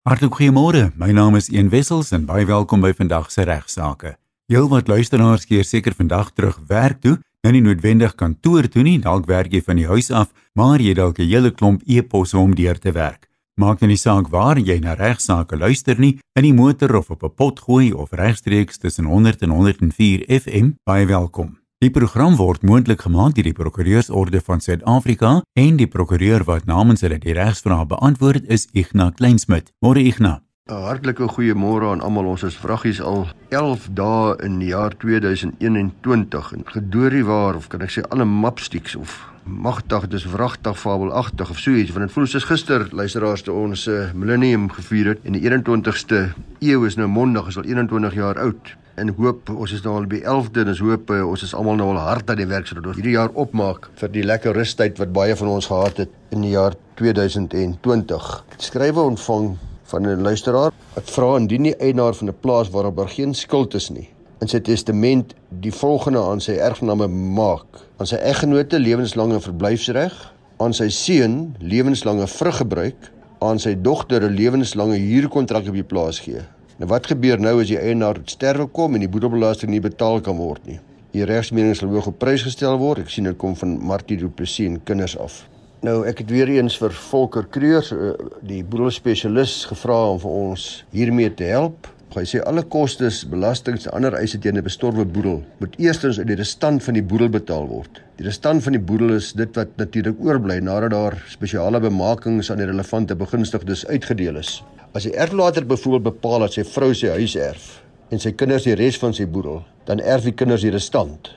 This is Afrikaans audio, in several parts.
Hartlik goeiemôre. My naam is Een Wessels en baie welkom by vandag se regsaake. Heelwat luisteraars keer seker vandag terug werk toe, nou nie noodwendig kantoor toe nie, dalk werk jy van die huis af, maar jy dalk 'n hele klomp e-posse om deur te werk. Maak nie saak waar jy na regsaake luister nie, in die motor of op 'n potgooi of regstreeks tussen 100 en 104 FM, baie welkom. Die program word moontlik gemaak deur die Prokureursorde van Suid-Afrika en die prokureur wat namens hulle die regsvrae beantwoord is Ignas Kleinsmid. Môre Ignas. 'n Hartlike goeiemôre aan almal. Ons is vraggies al 11 dae in die jaar 2021 en gedoorie waar of kan ek sê alle mapsticks of magtig dis wragtig fabelagtig of so iets want dit voel soos gister luisteraars te ons uh, millennium gevier het en die 21ste eeu is nou mondig is al 21 jaar oud en hoop ons is nou al by 11de en ons hoop uh, ons is almal nou al hard aan die werk sodat ons hierdie jaar opmaak vir die lekker rustyd wat baie van ons gehad het in die jaar 2020. Skrywe ontvang van 'n luisteraar wat vra indien die eienaar van 'n plaas waarop daar geen skuld is nie in sy testament die volgende aan sy erfgename maak aan sy eggenote lewenslange verblyfsreg aan sy seun lewenslange vruggebruik aan sy dogter 'n lewenslange huurkontrak op die plaas gee Nou wat gebeur nou as die eienaar sterwe kom en die boedelbelasting nie betaal kan word nie? Die regsmening sal hoog op prys gestel word. Ek sien dit kom van Martie Du Plessis en kinders af. Nou ek het weer eens vir Volker Kreurs eh, die boedelspesialis gevra om vir ons hiermee te help. Hy sê alle kostes, belastings en ander eise teen 'n bestorwe boedel moet eerstens uit die restant van die boedel betaal word. Die restant van die boedel is dit wat natuurlik oorbly nadat daar spesiale bemakings aan die relevante begunstigdes uitgedeel is. As die erflater byvoorbeeld bepaal dat sy vrou sy huis erf en sy kinders die res van sy boedel, dan erf die kinders die restant.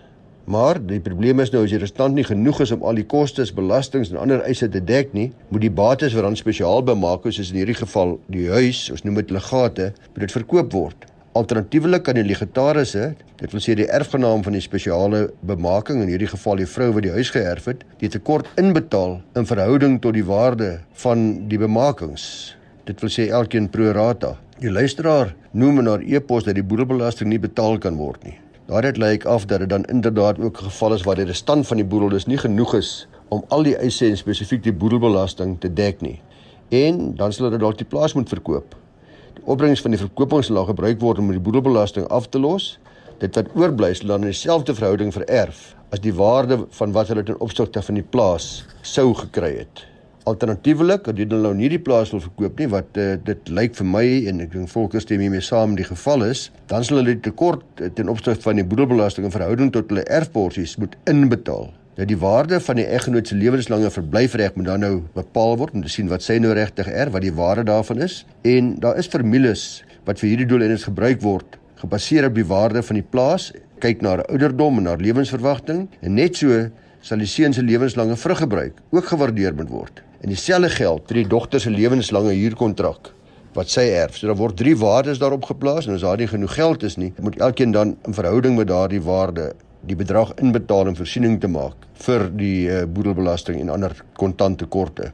Maar die probleem is nou as die restant nie genoeg is om al die kostes, belastings en ander eise te dek nie, moet die bates wat dan spesiaal bemaak is, soos in hierdie geval die huis, ons noem dit legate, moet dit verkoop word. Alternatiefelik kan die legatarisse, dit wil sê die erfgenaam van die spesiale bemaking in hierdie geval die vrou wat die huis geërf het, die tekort inbetaal in verhouding tot die waarde van die bemakings. Dit wil sê elkeen pro rata. Die luisteraar noem in haar e-pos dat die boedelbelasting nie betaal kan word nie. Daaruit lyk af dat dit dan inderdaad ook 'n geval is waar die restant van die boedel dus nie genoeg is om al die eise en spesifiek die boedelbelasting te dek nie. En dan sal hulle dalk die plaas moet verkoop. Die opbrengs van die verkoping sal gebruik word om die boedelbelasting af te los. Dit wat oorbly sal dan in dieselfde verhouding vererf as die waarde van wat hulle ten opsigte van die plaas sou gekry het. Alternatiefelik, as jy nou nie die plaas wil verkoop nie wat uh, dit lyk vir my en ek dink volke stem hiermee saam die geval is, dan sal hulle die tekort uh, ten opsigte van die boedelbelasting in verhouding tot hulle erfporsies moet inbetaal. Nou die waarde van die eggenoot se lewenslange verblyfreg moet dan nou bepaal word om te sien wat sy nou regtig erf, wat die waarde daarvan is en daar is formules wat vir hierdie doeleindes gebruik word gebaseer op die waarde van die plaas, kyk na ouderdom en haar lewensverwagting en net so sal die seun se lewenslange vruggebruik ook gewaardeer moet word. En dieselfde geld vir die dogter se lewenslange huurkontrak wat sy erf. So daar word drie waardes daarop geplaas en as daar nie genoeg geld is nie, moet elkeen dan in verhouding met daardie waarde die bedrag inbetaal om voorsiening te maak vir die uh, boedelbelasting en ander kontante tekorte.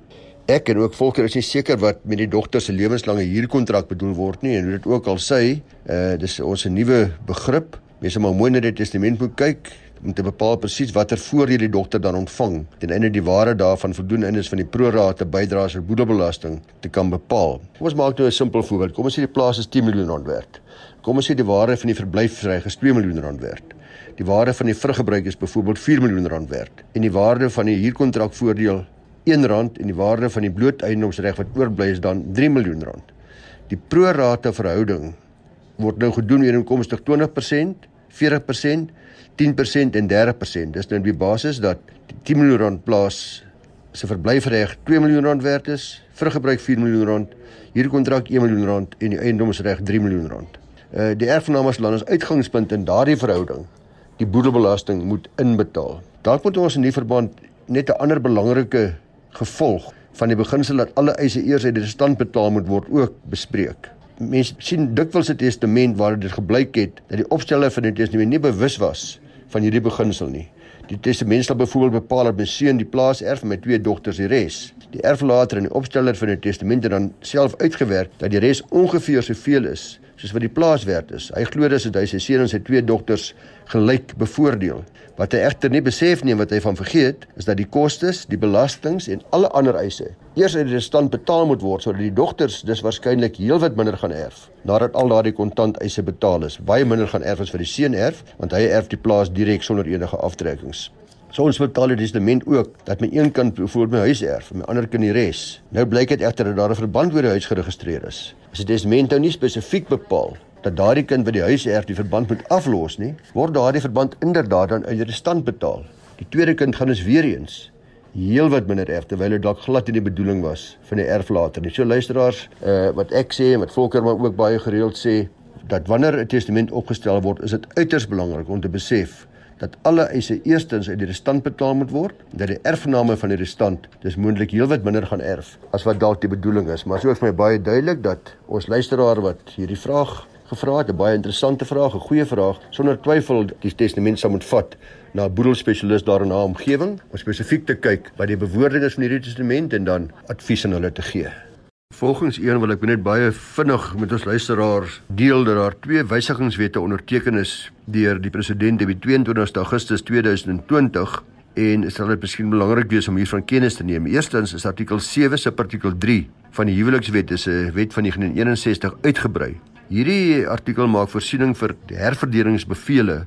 Ek en ook volker is nie seker wat met die dogter se lewenslange huurkontrak bedoel word nie en hoe dit ook al sê, uh, dis ons 'n nuwe begrip. Mense moet mooi na die testament moet kyk om te bepaal presies watter voordele die dogter dan ontvang ten einde die waarde daarvan voldoen in is van die prorate bydraes vir boedelbelasting te kan bepaal. Kom ons maak nou 'n simpel voorbeeld. Kom ons sê die plaas is 10 miljoen rand werd. Kom ons sê die waarde van die verblyfsreg is 2 miljoen rand werd. Die waarde van die vruggebruik is byvoorbeeld 4 miljoen rand werd en die waarde van die huurkontrak voordeel 1 rand en die waarde van die bloot eiendomsreg wat oorbly is dan 3 miljoen rand. Die prorate verhouding word nou gedoen ooreenkomstig 20%, 40% 10% en 30%. Dis nou die basis dat die 10 miljoen rand plaas se verblyfreg 2 miljoen rand werd is, vruggebruik 4 miljoen rand, huurkontrak 1 miljoen rand en die eiendomsreg 3 miljoen rand. Uh die erfgenames land is uitgangspunt in daardie verhouding. Die boedelbelasting moet inbetaal. Dalk moet ons in die verband net 'n ander belangrike gevolg van die beginsel dat alle eise eers uit die stand betaal moet word ook bespreek mense sien dikwels 'n testament waar dit gebleik het dat die opsteller van die testament nie bewus was van hierdie beginsel nie. Die testament sal byvoorbeeld bepaal dat 'n seun die plaas erf met twee dogters die res. Die erflater en die opsteller van die testament het dan self uitgewerk dat die res ongeveer soveel is soos wat die plaas werd is. Hy glo dis dat hy sy seun en sy twee dogters gelyk bevoordeel. Wat hy egter nie besef nie en wat hy van vergeet, is dat die kostes, die belastings en alle ander eise eers uit die restant betaal moet word sodat die dogters dis waarskynlik heelwat minder gaan erf nadat al daardie kontant eise betaal is. Baie minder gaan erf as vir die seun erf want hy erf die plaas direk sonder enige aftrekkings. So ons betaal die testament ook dat my een kind byvoorbeeld my huis erf en my ander kind die res. Nou blyk dit egter dat daar 'n verband oor die huis geregistreer is. As die testament nou nie spesifiek bepaal dat daardie kind by die huis erf die verband moet aflos nie, word daardie verband inderdaad dan uit die restant betaal. Die tweede kind gaan dus weer eens heelwat minder erf terwyl dit dalk glad nie die bedoeling was van die erflater nie. So luisteraars, uh, wat ek sê en wat Volker maar ook baie gereeld sê, dat wanneer 'n testament opgestel word, is dit uiters belangrik om te besef dat alle eise eerstens uit die restant betaal moet word, dat die erfgename van die restant dis moontlik heelwat minder gaan erf as wat dalk die bedoeling is. Maar so is my baie duidelik dat ons luisteraar wat hierdie vraag gevra het, 'n baie interessante vraag, 'n goeie vraag, sonder twyfel die testament sou moet vat na 'n boedelspesialis daar in haar omgewing om spesifiek te kyk wat die bewoording is van hierdie testament en dan advies aan hulle te gee. Volgens een wil ek net baie vinnig met ons luisteraars deel dat daar twee wysigingswette onderteken is deur die president op die 22 Augustus 2020 en dit sal dit miskien belangrik wees om hiervan kennis te neem. Eerstens is artikel 7 se artikel 3 van die huwelikswet is 'n wet van 1961 uitgebrei Hierdie artikel maak voorsiening vir herverdelingsbevele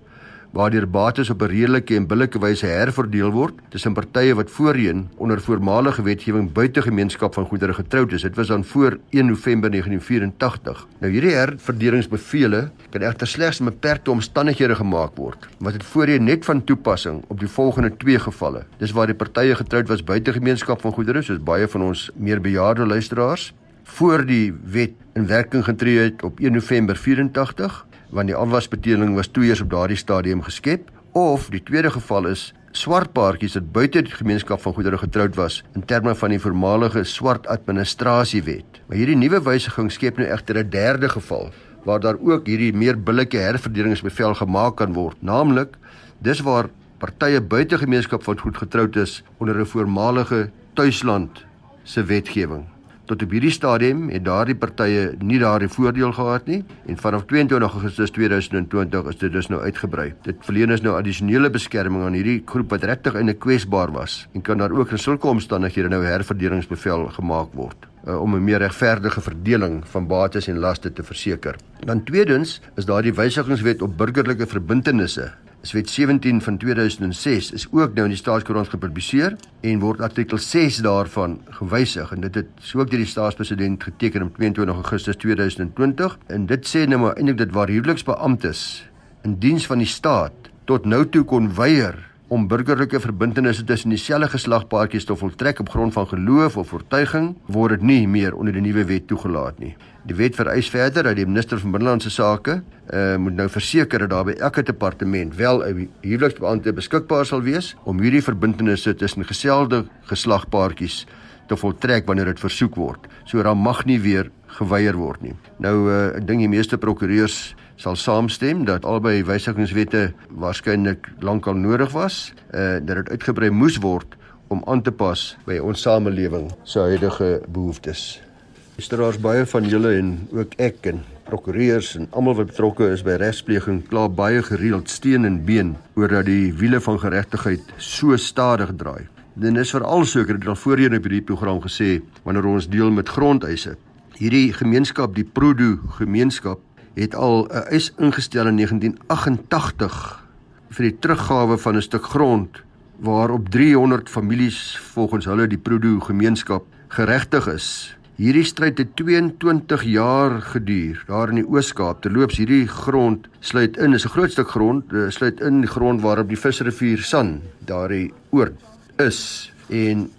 waardeur bates op 'n redelike en billike wyse herverdeel word tussen partye wat voorheen onder voormalige wetgewing buite gemeenskap van goedere getroud is. Dit was dan voor 1 November 1984. Nou hierdie herverdelingsbevele kan egter slegs in beperkte omstandighede gemaak word, wat dit voorheen net van toepassing op die volgende twee gevalle. Dis waar die partye getroud was buite gemeenskap van goedere, soos baie van ons meer bejaarde luisteraars voor die wet in werking getree het op 1 November 84 want die afwasbeteling was toe eers op daardie stadium geskep of die tweede geval is swart paartjies wat buite die gemeenskap van goedere getroud was in terme van die voormalige swart administrasiewet. Maar hierdie nuwe wysiging skep nou egter 'n derde geval waar daar ook hierdie meer billike herverdelingsbevel gemaak kan word, naamlik dis waar partye buite gemeenskap van goed getroud is onder 'n voormalige tuisland se wetgewing. Tot op hierdie stadium het daardie partye nie daardie voordeel gehad nie en vanaf 22 Augustus 2020 is dit dus nou uitgebrei. Dit verleen is nou addisionele beskerming aan hierdie groep wat regtig in 'n kwesbaar was en kan daar ook in sulke omstandighede nou herverdelingsbevel gemaak word uh, om 'n meer regverdige verdeling van bates en laste te verseker. Dan tweedens is daardie wysigingswet op burgerlike verbintenisse is wet 17 van 2006 is ook nou in die staatskoerant gepubliseer en word artikel 6 daarvan gewysig. En dit het so ook deur die staatspresident geteken op 22 Augustus 2020 en dit sê nou maar eintlik dit waar huweliksbeamptes in diens van die staat tot nou toe kon weier om burgerlike verbintenisse tussen dieselfde geslagpaartjies te voltrek op grond van geloof of oortuiging word dit nie meer onder die nuwe wet toegelaat nie. Die wet vereis verder dat die minister van binnelandse sake uh, moet nou verseker dat daar by elke departement wel 'n huweliksbeampte beskikbaar sal wees om hierdie verbintenisse tussen geselde geslagpaartjies te voltrek wanneer dit versoek word. So dan mag nie weer geweier word nie. Nou uh, ek dink die meeste prokureurs sal saamstem dat albei wysigingswette waarskynlik lankal nodig was, uh, dat dit uitgebrei moes word om aan te pas by ons samelewing se huidige behoeftes. Luisteraars baie van julle en ook ek en prokureurs en almal wat betrokke is by regspleging kla baie gereeld steen en been oor dat die wiele van geregtigheid so stadig draai. Dit is veral seker dat al voorheen op hierdie program gesê wanneer ons deel met grondeise. Hierdie gemeenskap, die Prodo gemeenskap, het al 'n eis ingestel in 1988 vir die teruggawe van 'n stuk grond waarop 300 families volgens hulle die Prodo gemeenskap geregtig is Hierdie stryd het 22 jaar geduur daar in die Oos-Kaap. Terloops, hierdie grond sluit in, is 'n groot stuk grond, eh, sluit in die grond waarop die Visrivier San daardie oord is. En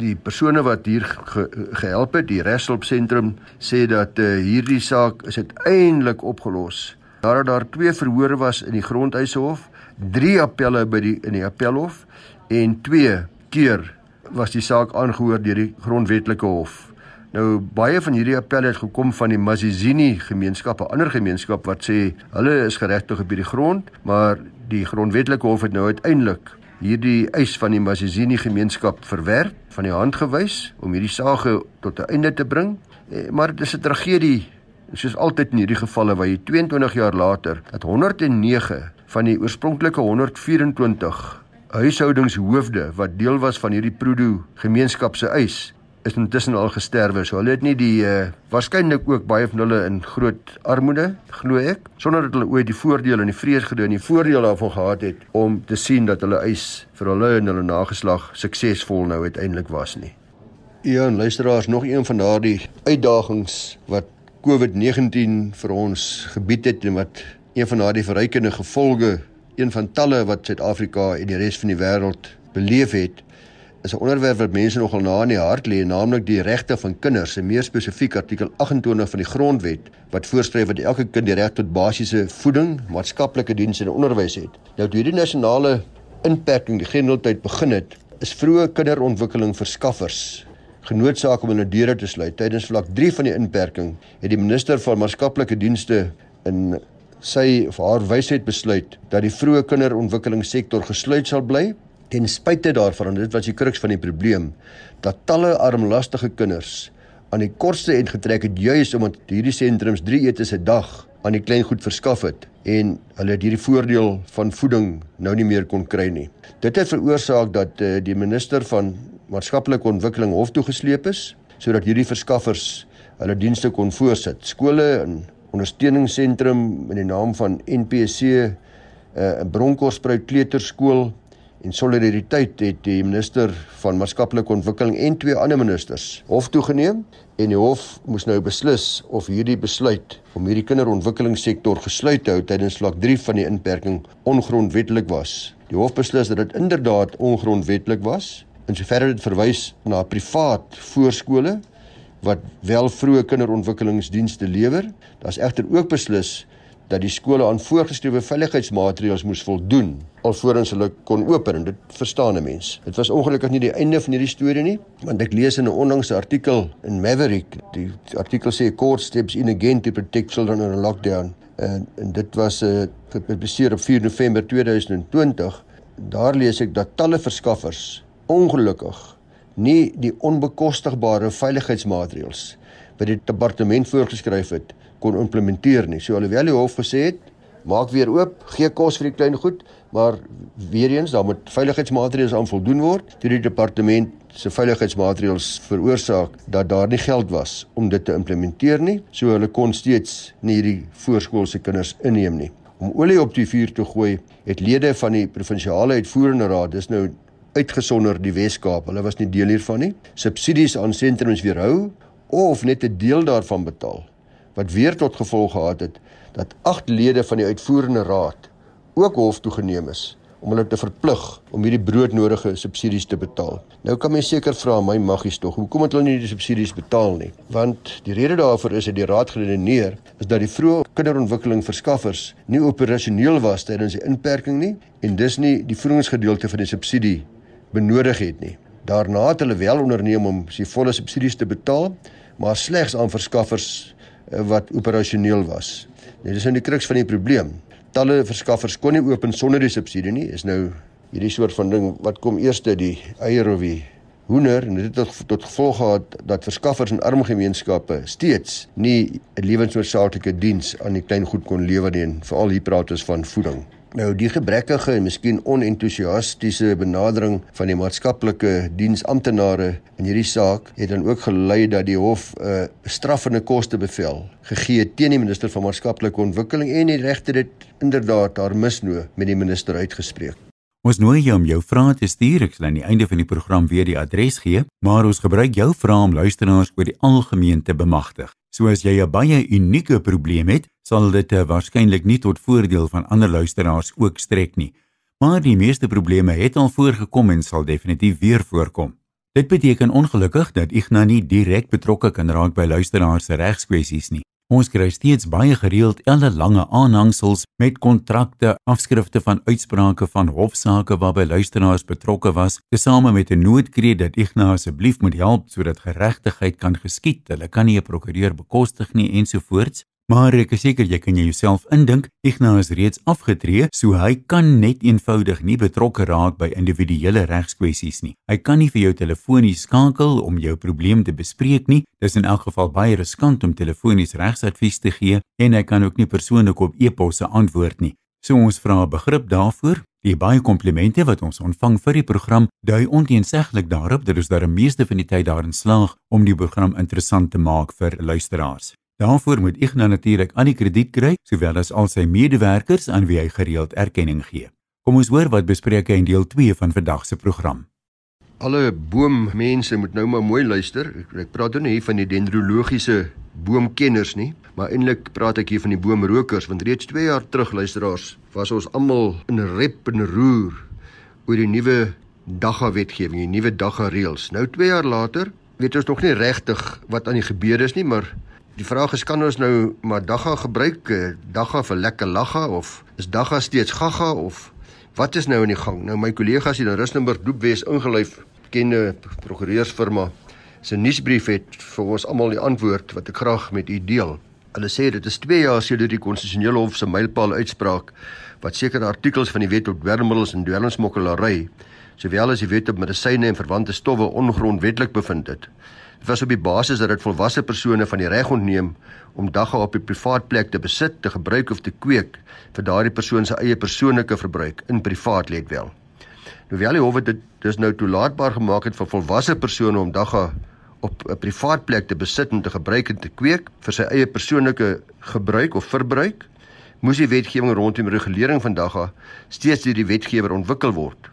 die persone wat hier ge, gehelp het, die Reshulp sentrum, sê dat uh, hierdie saak is uiteindelik opgelos. Daar daar twee verhore was in die grondhuishof, drie appelle by die in die appelhof en twee keer was die saak aangehoor deur die grondwetlike hof. Nou baie van hierdie appelle het gekom van die Masizini gemeenskap, 'n ander gemeenskap wat sê hulle is geregtig op hierdie grond, maar die grondwetlike hof het nou uiteindelik hierdie eis van die Masizini gemeenskap verwerp, van die hand gewys om hierdie saak tot 'n einde te bring. Eh, maar dit is 'n tragedie soos altyd in hierdie gevalle waar jy 22 jaar later dat 109 van die oorspronklike 124 huishoudingshoofde wat deel was van hierdie Prudo gemeenskap se eis is intussen al gesterwe. So hulle het nie die uh waarskynlik ook baie van hulle in groot armoede, glo ek, sonder dat hulle ooit die voordeel en die vrees gedoen en die voordeel daarvan gehad het om te sien dat hulle eis vir hulle en hulle nageslag suksesvol nou uiteindelik was nie. Ja, en luisteraars, nog een van daardie uitdagings wat COVID-19 vir ons gebied het en wat een van daardie verrykende gevolge, een van talle wat Suid-Afrika en die res van die wêreld beleef het, is 'n onderwerp wat mense nogal na in die hart lê, naamlik die regte van kinders, en meer spesifiek artikel 28 van die Grondwet wat voorskryf dat elke kind die reg tot basiese voeding, maatskaplike dienste en onderwys het. Nou toe die nasionale inperking die grendeltyd begin het, is vroeë kinderontwikkeling verskaffers genootsaak om hulle deure te sluit. Tydens vlak 3 van die inperking het die minister van maatskaplike dienste in sy of haar wysheid besluit dat die vroeë kinderontwikkelingssektor gesluit sal bly ten spyte daarvan en dit was die kruks van die probleem dat talle armlastige kinders aan die kortste end getrek het juis omdat hierdie sentrums 3 etes 'n dag aan die klein goed verskaf het en hulle het hierdie voordeel van voeding nou nie meer kon kry nie. Dit het veroorsaak dat uh, die minister van maatskaplike ontwikkeling hof toe gesleep is sodat hierdie verskaffers hulle dienste kon voorsit. Skole en ondersteuningsentrum in die naam van NPC 'n uh, Bronkhorstspruit Kleuterskool en solidariteit het die minister van maatskaplike ontwikkeling en twee ander ministers hof toegeneem en die hof moes nou beslis of hierdie besluit om hierdie kinderontwikkelingssektor gesluit te hou tydens vlak 3 van die inperking ongrondwettelik was. Die hof beslis dat dit inderdaad ongrondwettelik was en soverre dit verwys na privaat voorskole wat wel vroeë kinderontwikkelingsdienste lewer. Daar's egter ook beslis dat die skole aan voorgeskrewe veiligheidsmaatreëls moes voldoen alvorens hulle kon open en dit verstaan 'n mens. Dit was ongelukkig nie die einde van hierdie storie nie, want ek lees in 'n onlangse artikel in Maverick, die, artikel sê court steps in again to protect children in a lockdown en en dit was uh, gepubliseer op 4 November 2020. Daar lees ek dat talle verskaffers ongelukkig nie die onbekostigbare veiligheidsmaatreëls wat die departement voorgeskryf het kon implementeer nie. So alhoewel die hof gesê het, maak weer oop, gee kos vir die klein goed, maar weer eens dan moet veiligheidsmaatreëls aan voldoen word. Toe die departement se veiligheidsmaatreëls veroorsaak dat daar nie geld was om dit te implementeer nie, so hulle kon steeds nie hierdie voorskoolse kinders inneem nie. Om olie op die vuur te gooi, het lede van die provinsiale uitvoerende raad, dis nou uitgesonder die Wes-Kaap, hulle was nie deel hiervan nie, subsidies aan sentrums weerhou of net 'n deel daarvan betaal wat weer tot gevolg gehad het dat agt lede van die uitvoerende raad ook hof toe geneem is om hulle te verplig om hierdie broodnodige subsidies te betaal. Nou kan mens seker vra my maggies tog, hoekom het hulle nie die subsidies betaal nie? Want die rede daarvoor is dat die raad geredeneer is dat die vroeë kinderontwikkeling verskaffers nie operasioneel was tydens die inperking nie en dus nie die voedingsgedeelte van die subsidie benodig het nie. Daarna het hulle wel onderneem om sy volle subsidies te betaal, maar slegs aan verskaffers wat operasioneel was. Dit is nou die kruks van die probleem. Talle verskaffers kon nie open sonder die subsidie nie. Is nou hierdie soort van ding wat kom eers die eier of die hoender en dit het tot, tot gevolg gehad dat verskaffers in arm gemeenskappe steeds nie 'n lewensnoodsaaklike diens aan die klein goed kon lewer nie, veral hier praat ons van voeding. Nou die gebrekkige en miskien onentoesiastiese benadering van die maatskaplike diensamptenare in hierdie saak het dan ook gelei dat die hof 'n uh, straffende koste bevel gegee het teen die minister van maatskaplike ontwikkeling en die regter het inderdaad haar misnoo met die minister uitgespreek. Ons nooi jou om jou vrae te stuur. Ek sal aan die einde van die program weer die adres gee, maar ons gebruik jou vrae om luisteraars oor die algemeen te bemagtig. So as jy 'n baie unieke probleem het, sal dit uh, waarskynlik nie tot voordeel van ander luisteraars ook strek nie. Maar die meeste probleme het al voorgekom en sal definitief weer voorkom. Dit beteken ongelukkig dat Ignas nie direk betrokke kan raak by luisteraars se regskwessies nie. Ons kry steeds baie gereeld elle lange aanhangsels met kontrakte, afskrifte van uitsprake van hofsaake waarby luisteraars betrokke was, tesame met 'n noodkreet dat Ignas asseblief moet help sodat geregtigheid kan geskied. Hulle kan nie 'n prokureur bekostig nie ensovoorts. Maar ek is seker jy kan jouself indink, Ignas is reeds afgetree, so hy kan net eenvoudig nie betrokke raak by individuele regskwessies nie. Hy kan nie vir jou telefonies skakel om jou probleem te bespreek nie. Dis in elk geval baie riskant om telefonies regsadvies te gee en hy kan ook nie persoonlik op e-posse antwoord nie. So ons vra begrip daarvoor. Die baie komplimente wat ons ontvang vir die program dui onteenseglik daarop dat ons daar die meeste van die tyd daarin slaag om die program interessant te maak vir luisteraars. Daarvoor moet nou natuurlik al die krediet kry, sowel as al sy medewerkers aan wie hy gereeld erkenning gee. Kom ons hoor wat bespreek hy in deel 2 van vandag se program. Alle boommense moet nou maar mooi luister. Ek, ek praat nou nie van die dendrologiese boomkenners nie, maar eintlik praat ek hier van die boomrokers want reeds 2 jaar terug luisteraars was ons almal in rep en roer oor die nuwe dagga wetgewing, die nuwe dagga reëls. Nou 2 jaar later weet ons nog nie regtig wat aan die gebeur is nie, maar die vraag is kan ons nou maar dagga gebruik, eh, dagga vir lekker lagga of is dagga steeds gaga of wat is nou in die gang? Nou my kollegas hier in Rustenburg Doopwes ingelyf, kende prokureursfirma se nuusbrief het vir ons almal die antwoord wat ek graag met u deel. Hulle sê dit is 2 jaar sedert die konstitusionele hof se mylpaal uitspraak wat sekere artikels van die wet op dwelmmiddels en dwelmsmokkelary sowel as die wet op medisyne en verwante stowwe ongrondwetlik bevind het. Dit was op die basis dat dit volwasse persone van die reg ontneem om dagga op 'n privaat plek te besit, te gebruik of te kweek vir daardie persoon se eie persoonlike verbruik in privaat let wel. Hoewel die hof dit dus nou toelaatbaar gemaak het vir volwasse persone om dagga op 'n privaat plek te besit en te gebruik en te kweek vir sy eie persoonlike gebruik of verbruik, moes die wetgewing rondom regulering van dagga steeds deur die wetgewer ontwikkel word.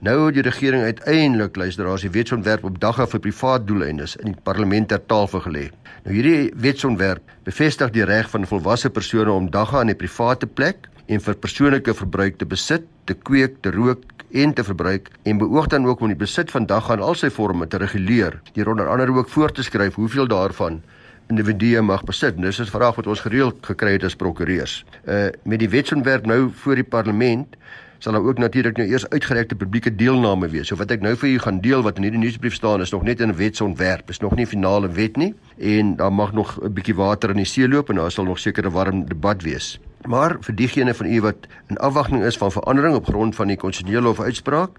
Nou het die regering uiteindelik luisteraars die wetsontwerp op dagga vir privaat doeleindes in die parlement ter tafel gelê. Nou hierdie wetsontwerp bevestig die reg van volwasse persone om dagga in 'n private plek en vir persoonlike verbruik te besit, te kweek, te rook en te verbruik en beoog dan ook om die besit van dagga in al sy forme te reguleer, deur onder andere ook voor te skryf hoeveel daarvan individue mag besit. Dis 'n vraag wat ons gereeld gekry het as prokureurs. Uh met die wetsontwerp nou voor die parlement sal daar ook natuurlik nou eers uitgerekte publieke deelname wees. So wat ek nou vir u gaan deel wat in hierdie nuusbrief staan is nog net 'n wetsontwerp, is nog nie finale wet nie en daar mag nog 'n bietjie water in die see loop en daar sal nog seker 'n warm debat wees. Maar vir diegene van u wat in afwagting is van verandering op grond van die konstitusionele hof uitspraak,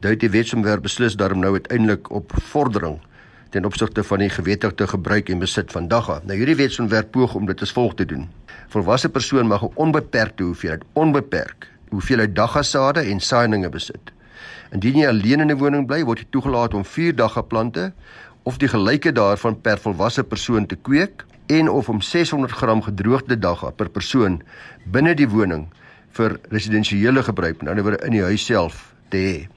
dui die wetsontwerp beslis daarom nou uiteindelik op vordering ten opsigte van die gewettigde gebruik en besit van dagga. Nou hierdie wetsontwerp poog om dit as volg te doen. Volwasse persoon mag 'n onbeperkte hoeveelheid onbeperk hoeveelheid dagga sade en saailinge besit. Indien jy alleen in 'n woning bly, word jy toegelaat om 4 dagga plante of die gelyke daarvan per volwasse persoon te kweek en of om 600 gram gedroogde dagga per persoon binne die woning vir residensiële gebruik, ander woorde in die huis self te hê.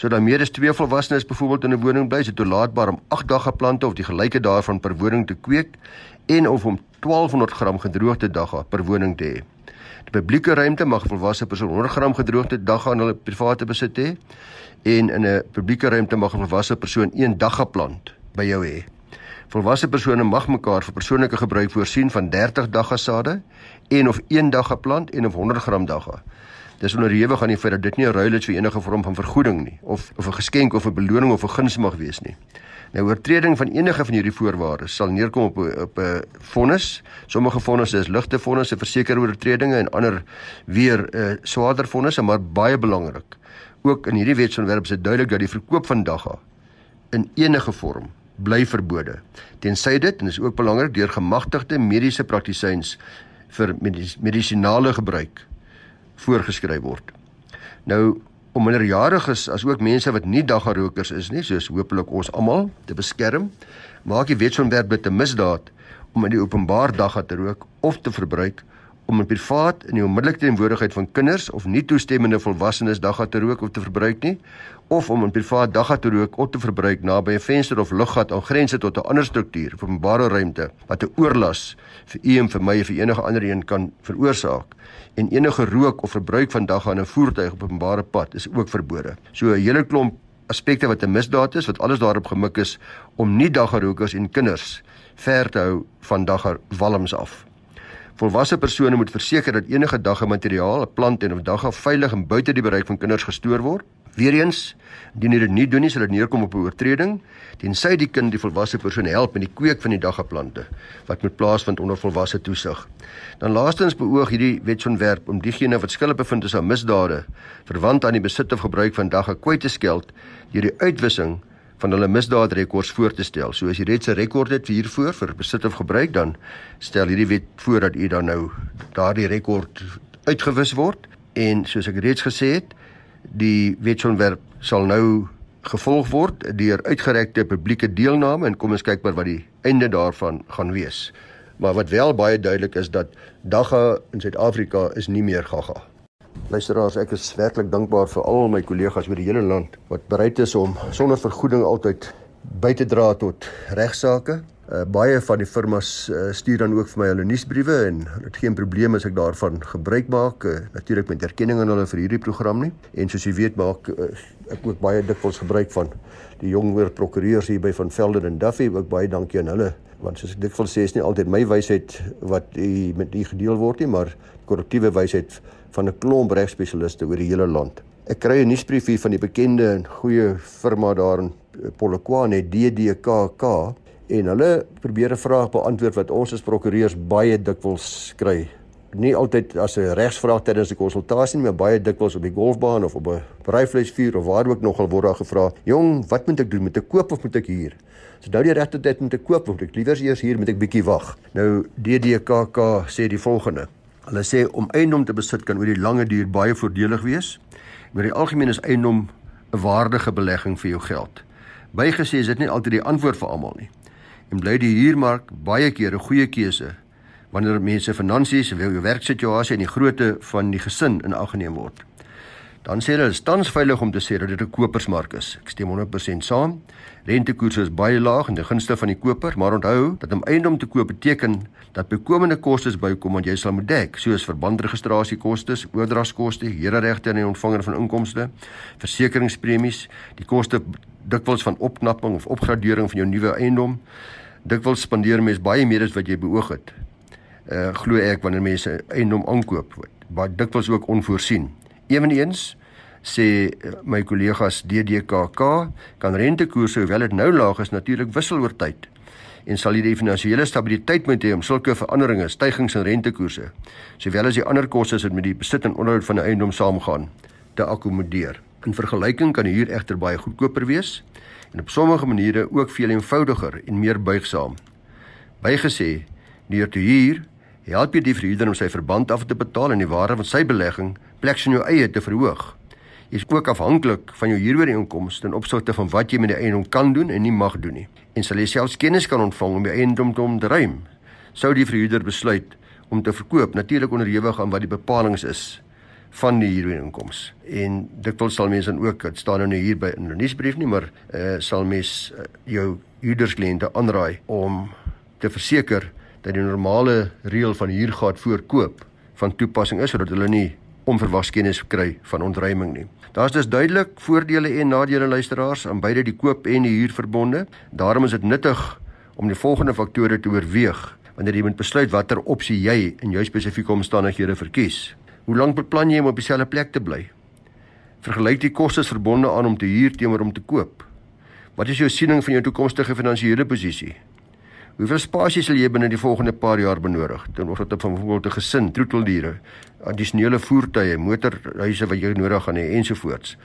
So dan meer as twee volwassenes byvoorbeeld in 'n woning bly, is dit toelaatbaar om 8 dagga plante of die gelyke daarvan per woning te kweek en of om 1200 gram gedroogde dagga per woning te hê. Publieke ruimte mag volwasse persoon 100 gram gedroogde dagga in hulle private besit hê en in 'n publieke ruimte mag 'n volwasse persoon een dagga plant by jou hê. Volwasse persone mag mekaar vir persoonlike gebruik voorsien van 30 dagga sade en of 1 dagga plant en of 100 gram dagga. Dis onderhewig aan die feit dat dit nie 'n ruil is vir enige vorm van vergoeding nie of of 'n geskenk of 'n beloning of 'n guns mag wees nie. Nou oortreding van enige van hierdie voorwaardes sal neerkom op op 'n vonnis. Sommige vonnisse is ligte vonnisse vir sekere oortredinge en ander weer uh, swaarder vonnisse, maar baie belangrik. Ook in hierdie wetsontwerp is dit duidelik dat die verkoop van dagga in enige vorm bly verbode. Tensy dit en is ook belangrik deur gemagtigde mediese praktisyns vir medis medisinale gebruik voorgeskryf word. Nou om minderjariges as ook mense wat nie daggarokers is nie, soos hopelik ons almal te beskerm, maak die wetsontwerp dit 'n misdaad om in die openbaar dagga te rook of te verbruik om in privaat in die onmiddellike teenwoordigheid van kinders of nie toestemmende volwassenes dagga te rook of te verbruik nie of om in privaat dagga te rook of te verbruik naby 'n venster of luggat aan grense tot 'n ander struktuur of openbare ruimte wat 'n oorlas vir u en vir my of vir enige ander een kan veroorsaak en enige rook of verbruik van dagga in 'n voertuig op openbare pad is ook verbode. So 'n hele klomp aspekte wat 'n misdaad is wat alles daarop gemik is om nie dagga rokers en kinders ver te hou van dagga walms af. Volwasse persone moet verseker dat enige dagga materiaal, 'n plant en of dagga veilig en buite die bereik van kinders gestoor word. Weereens, indien dit nie doen nie, sal dit neerkom op 'n oortreding tensy die kind die volwasse persoon help met die kweek van die dagga plante wat moet plaasvind onder volwasse toesig. Dan laastens beoog hierdie wetsontwerp om diegene wat skuldig bevind is aan misdade verwant aan die besit of gebruik van dagga kwyt te skeld deur die uitwissing van hulle misdaadrekords voor te stel. So as jy reeds 'n rekord het hiervoor vir besit of gebruik, dan stel hierdie wet voor dat u dan nou daardie rekord uitgewis word en soos ek reeds gesê het, Die wetsontwerp sal nou gevolg word deur uitgerekte publieke deelname en kom ons kyk maar wat die einde daarvan gaan wees. Maar wat wel baie duidelik is dat dagga in Suid-Afrika is nie meer gaga. Luisteraars, ek is werklik dankbaar vir al my kollegas oor die hele land wat bereid is om sonder vergoeding altyd by te dra tot regsaake. Uh, baie van die firmas uh, stuur dan ook vir my hulle nuusbriewe en dit geen probleem as ek daarvan gebruik maak. Uh, Natuurlik met erkenning aan hulle vir hierdie program nie. En soos jy weet maak uh, ek ook baie dikwels gebruik van die jonger prokureurs hier by van Velden en Duffy. Ook baie dankie aan hulle want soos ek dikwels sê is nie altyd my wysheid wat u met u gedeel word nie, maar korrektiewe wysheid van 'n klomp regspesialiste oor die hele land. Ek kry 'n nuusbrief hier van die bekende en goeie firma daar in Polokwane DDKK en hulle probeer 'n vraag beantwoord wat ons as prokureurs baie dikwels kry. Nie altyd as 'n regsvraag tydens 'n konsultasie nie, maar baie dikwels op die golfbaan of op 'n braaivleisvuur of waar ook nogal word daar gevra: "Jong, wat moet ek doen? Moet ek koop of moet ek huur?" So nou die regte tyd om te koop, moet ek liewer eers hier moet ek bietjie wag. Nou DDKK sê die volgende: Hulle sê om eiendom te besit kan oor die lange duur baie voordelig wees. Maar die algemeen is eiendom 'n waardige belegging vir jou geld. Bygesê is dit nie altyd die antwoord vir almal nie en bly die huurmark baie keer 'n goeie keuse wanneer mense finansies, wil jou werksituasie en die grootte van die gesin in ag geneem word. Dan sê hulle is tans veilig om te sê dat dit 'n kopersmark is. Ek stem 100% saam. Rentekoerse is baie laag en die gunste van die koper, maar onthou dat om eiendom te koop beteken dat bykomende kostes bykom wat jy sal moet dek, soos verbandregistrasiekoste, oordragskoste, hereregte aan die ontvanger van inkomste, versekeringspremies, die koste dikwels van opknapping of opgradering van jou nuwe eiendom, dikwels spandeer mens baie meer as wat jy beoog het. Uh glo ek wanneer mense eiendom aankoop, wat dikwels ook onvoorsien. Eweneens sê uh, my kollegas DDKK kan rentekoerse hoewel dit nou laag is natuurlik wissel oor tyd en sal jy die finansiële stabiliteit moet hê om sulke veranderinge, stygings in rentekoerse, sowel as die ander kostes wat met die besit en onderhoud van 'n eiendom saamgaan, te akkommodeer. In vergelyking kan huur egter baie goedkoper wees en op sommige maniere ook veel eenvoudiger en meer buigsaam. Bygesê, deur te huur, help jy die verhuurder om sy verband af te betaal en die waarde van sy belegging pleks in jou eie te verhoog. Jy is ook afhanklik van jou huurooreenkomste ten opsigte van wat jy met die eiendom kan doen en nie mag doen nie. En sal jy selfs kennis kan ontvang om die eiendom te ontruim, sou die verhuurder besluit om te verkoop, natuurlik onderhewig aan wat die bepalinge is van die huurooreenkoms. En dikwels sal mense dan ook, dit staan nou hier by in 'n nuusbrief nie, maar eh uh, sal mens uh, jou huurderskliënte aanraai om te verseker dat die normale reël van huurgaat voorkoop van toepassing is sodat hulle nie onverwags kennis kry van ontruiming nie. Daar's dus duidelik voordele en nadele luisteraars aan beide die koop en die huurverbonde. Daarom is dit nuttig om die volgende faktore te oorweeg wanneer jy moet besluit watter opsie jy in jou spesifieke omstandighede verkies. Hoe lank beplan jy om op dieselfde plek te bly? Vergelyk die kostes verbonde aan om te huur teenoor om te koop. Wat is jou siening van jou toekomstige finansiële posisie? Hoeveel spasie sal jy binne die volgende paar jaar benodig ten opsigte van byvoorbeeld 'n gesin, troeteldiere, addisionele voertuie, motorhuise wat jy nodig gaan hê ensovoorts?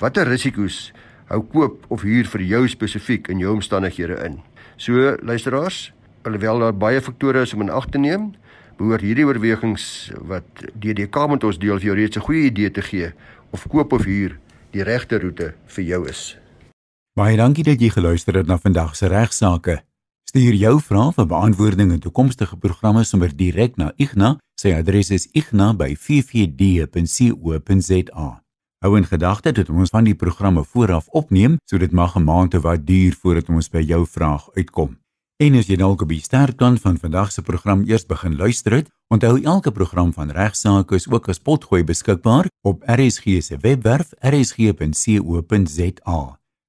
Watter risiko's hou koop of huur vir jou spesifiek in jou omstandighede in? So luisteraars, alhoewel daar baie faktore is om in ag te neem, behoort hierdie oorwegings wat DDK met ons deel vir jou reeds 'n goeie idee te gee of koop of huur die regte roete vir jou is. Baie dankie dat jy geluister het na vandag se regsaake. Stuur jou vrae vir beantwoording in toekomstige programme sommer direk na Igna. Sy adres is igna@ffd.co.za. Hou in gedagte dat ons van die programme vooraf opneem, so dit mag 'n maand te wat duur voordat ons by jou vraag uitkom. En as jy dalk op die sterkant van vandag se program eers begin luister het, onthou elke program van regsaake is ook as potgooi beskikbaar op RSG se webwerf rsg.co.za.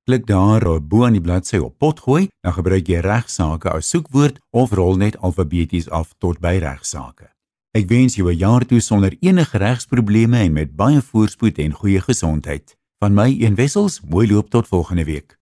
Klik daar bo aan die bladsy op potgooi, dan gebruik jy regsaake as soekwoord of rol net alfabeties af tot by regsaake. Ek wens jou 'n jaar toe sonder enige regsprobleme en met baie voorspoed en goeie gesondheid. Van my een wessels, mooi loop tot volgende week.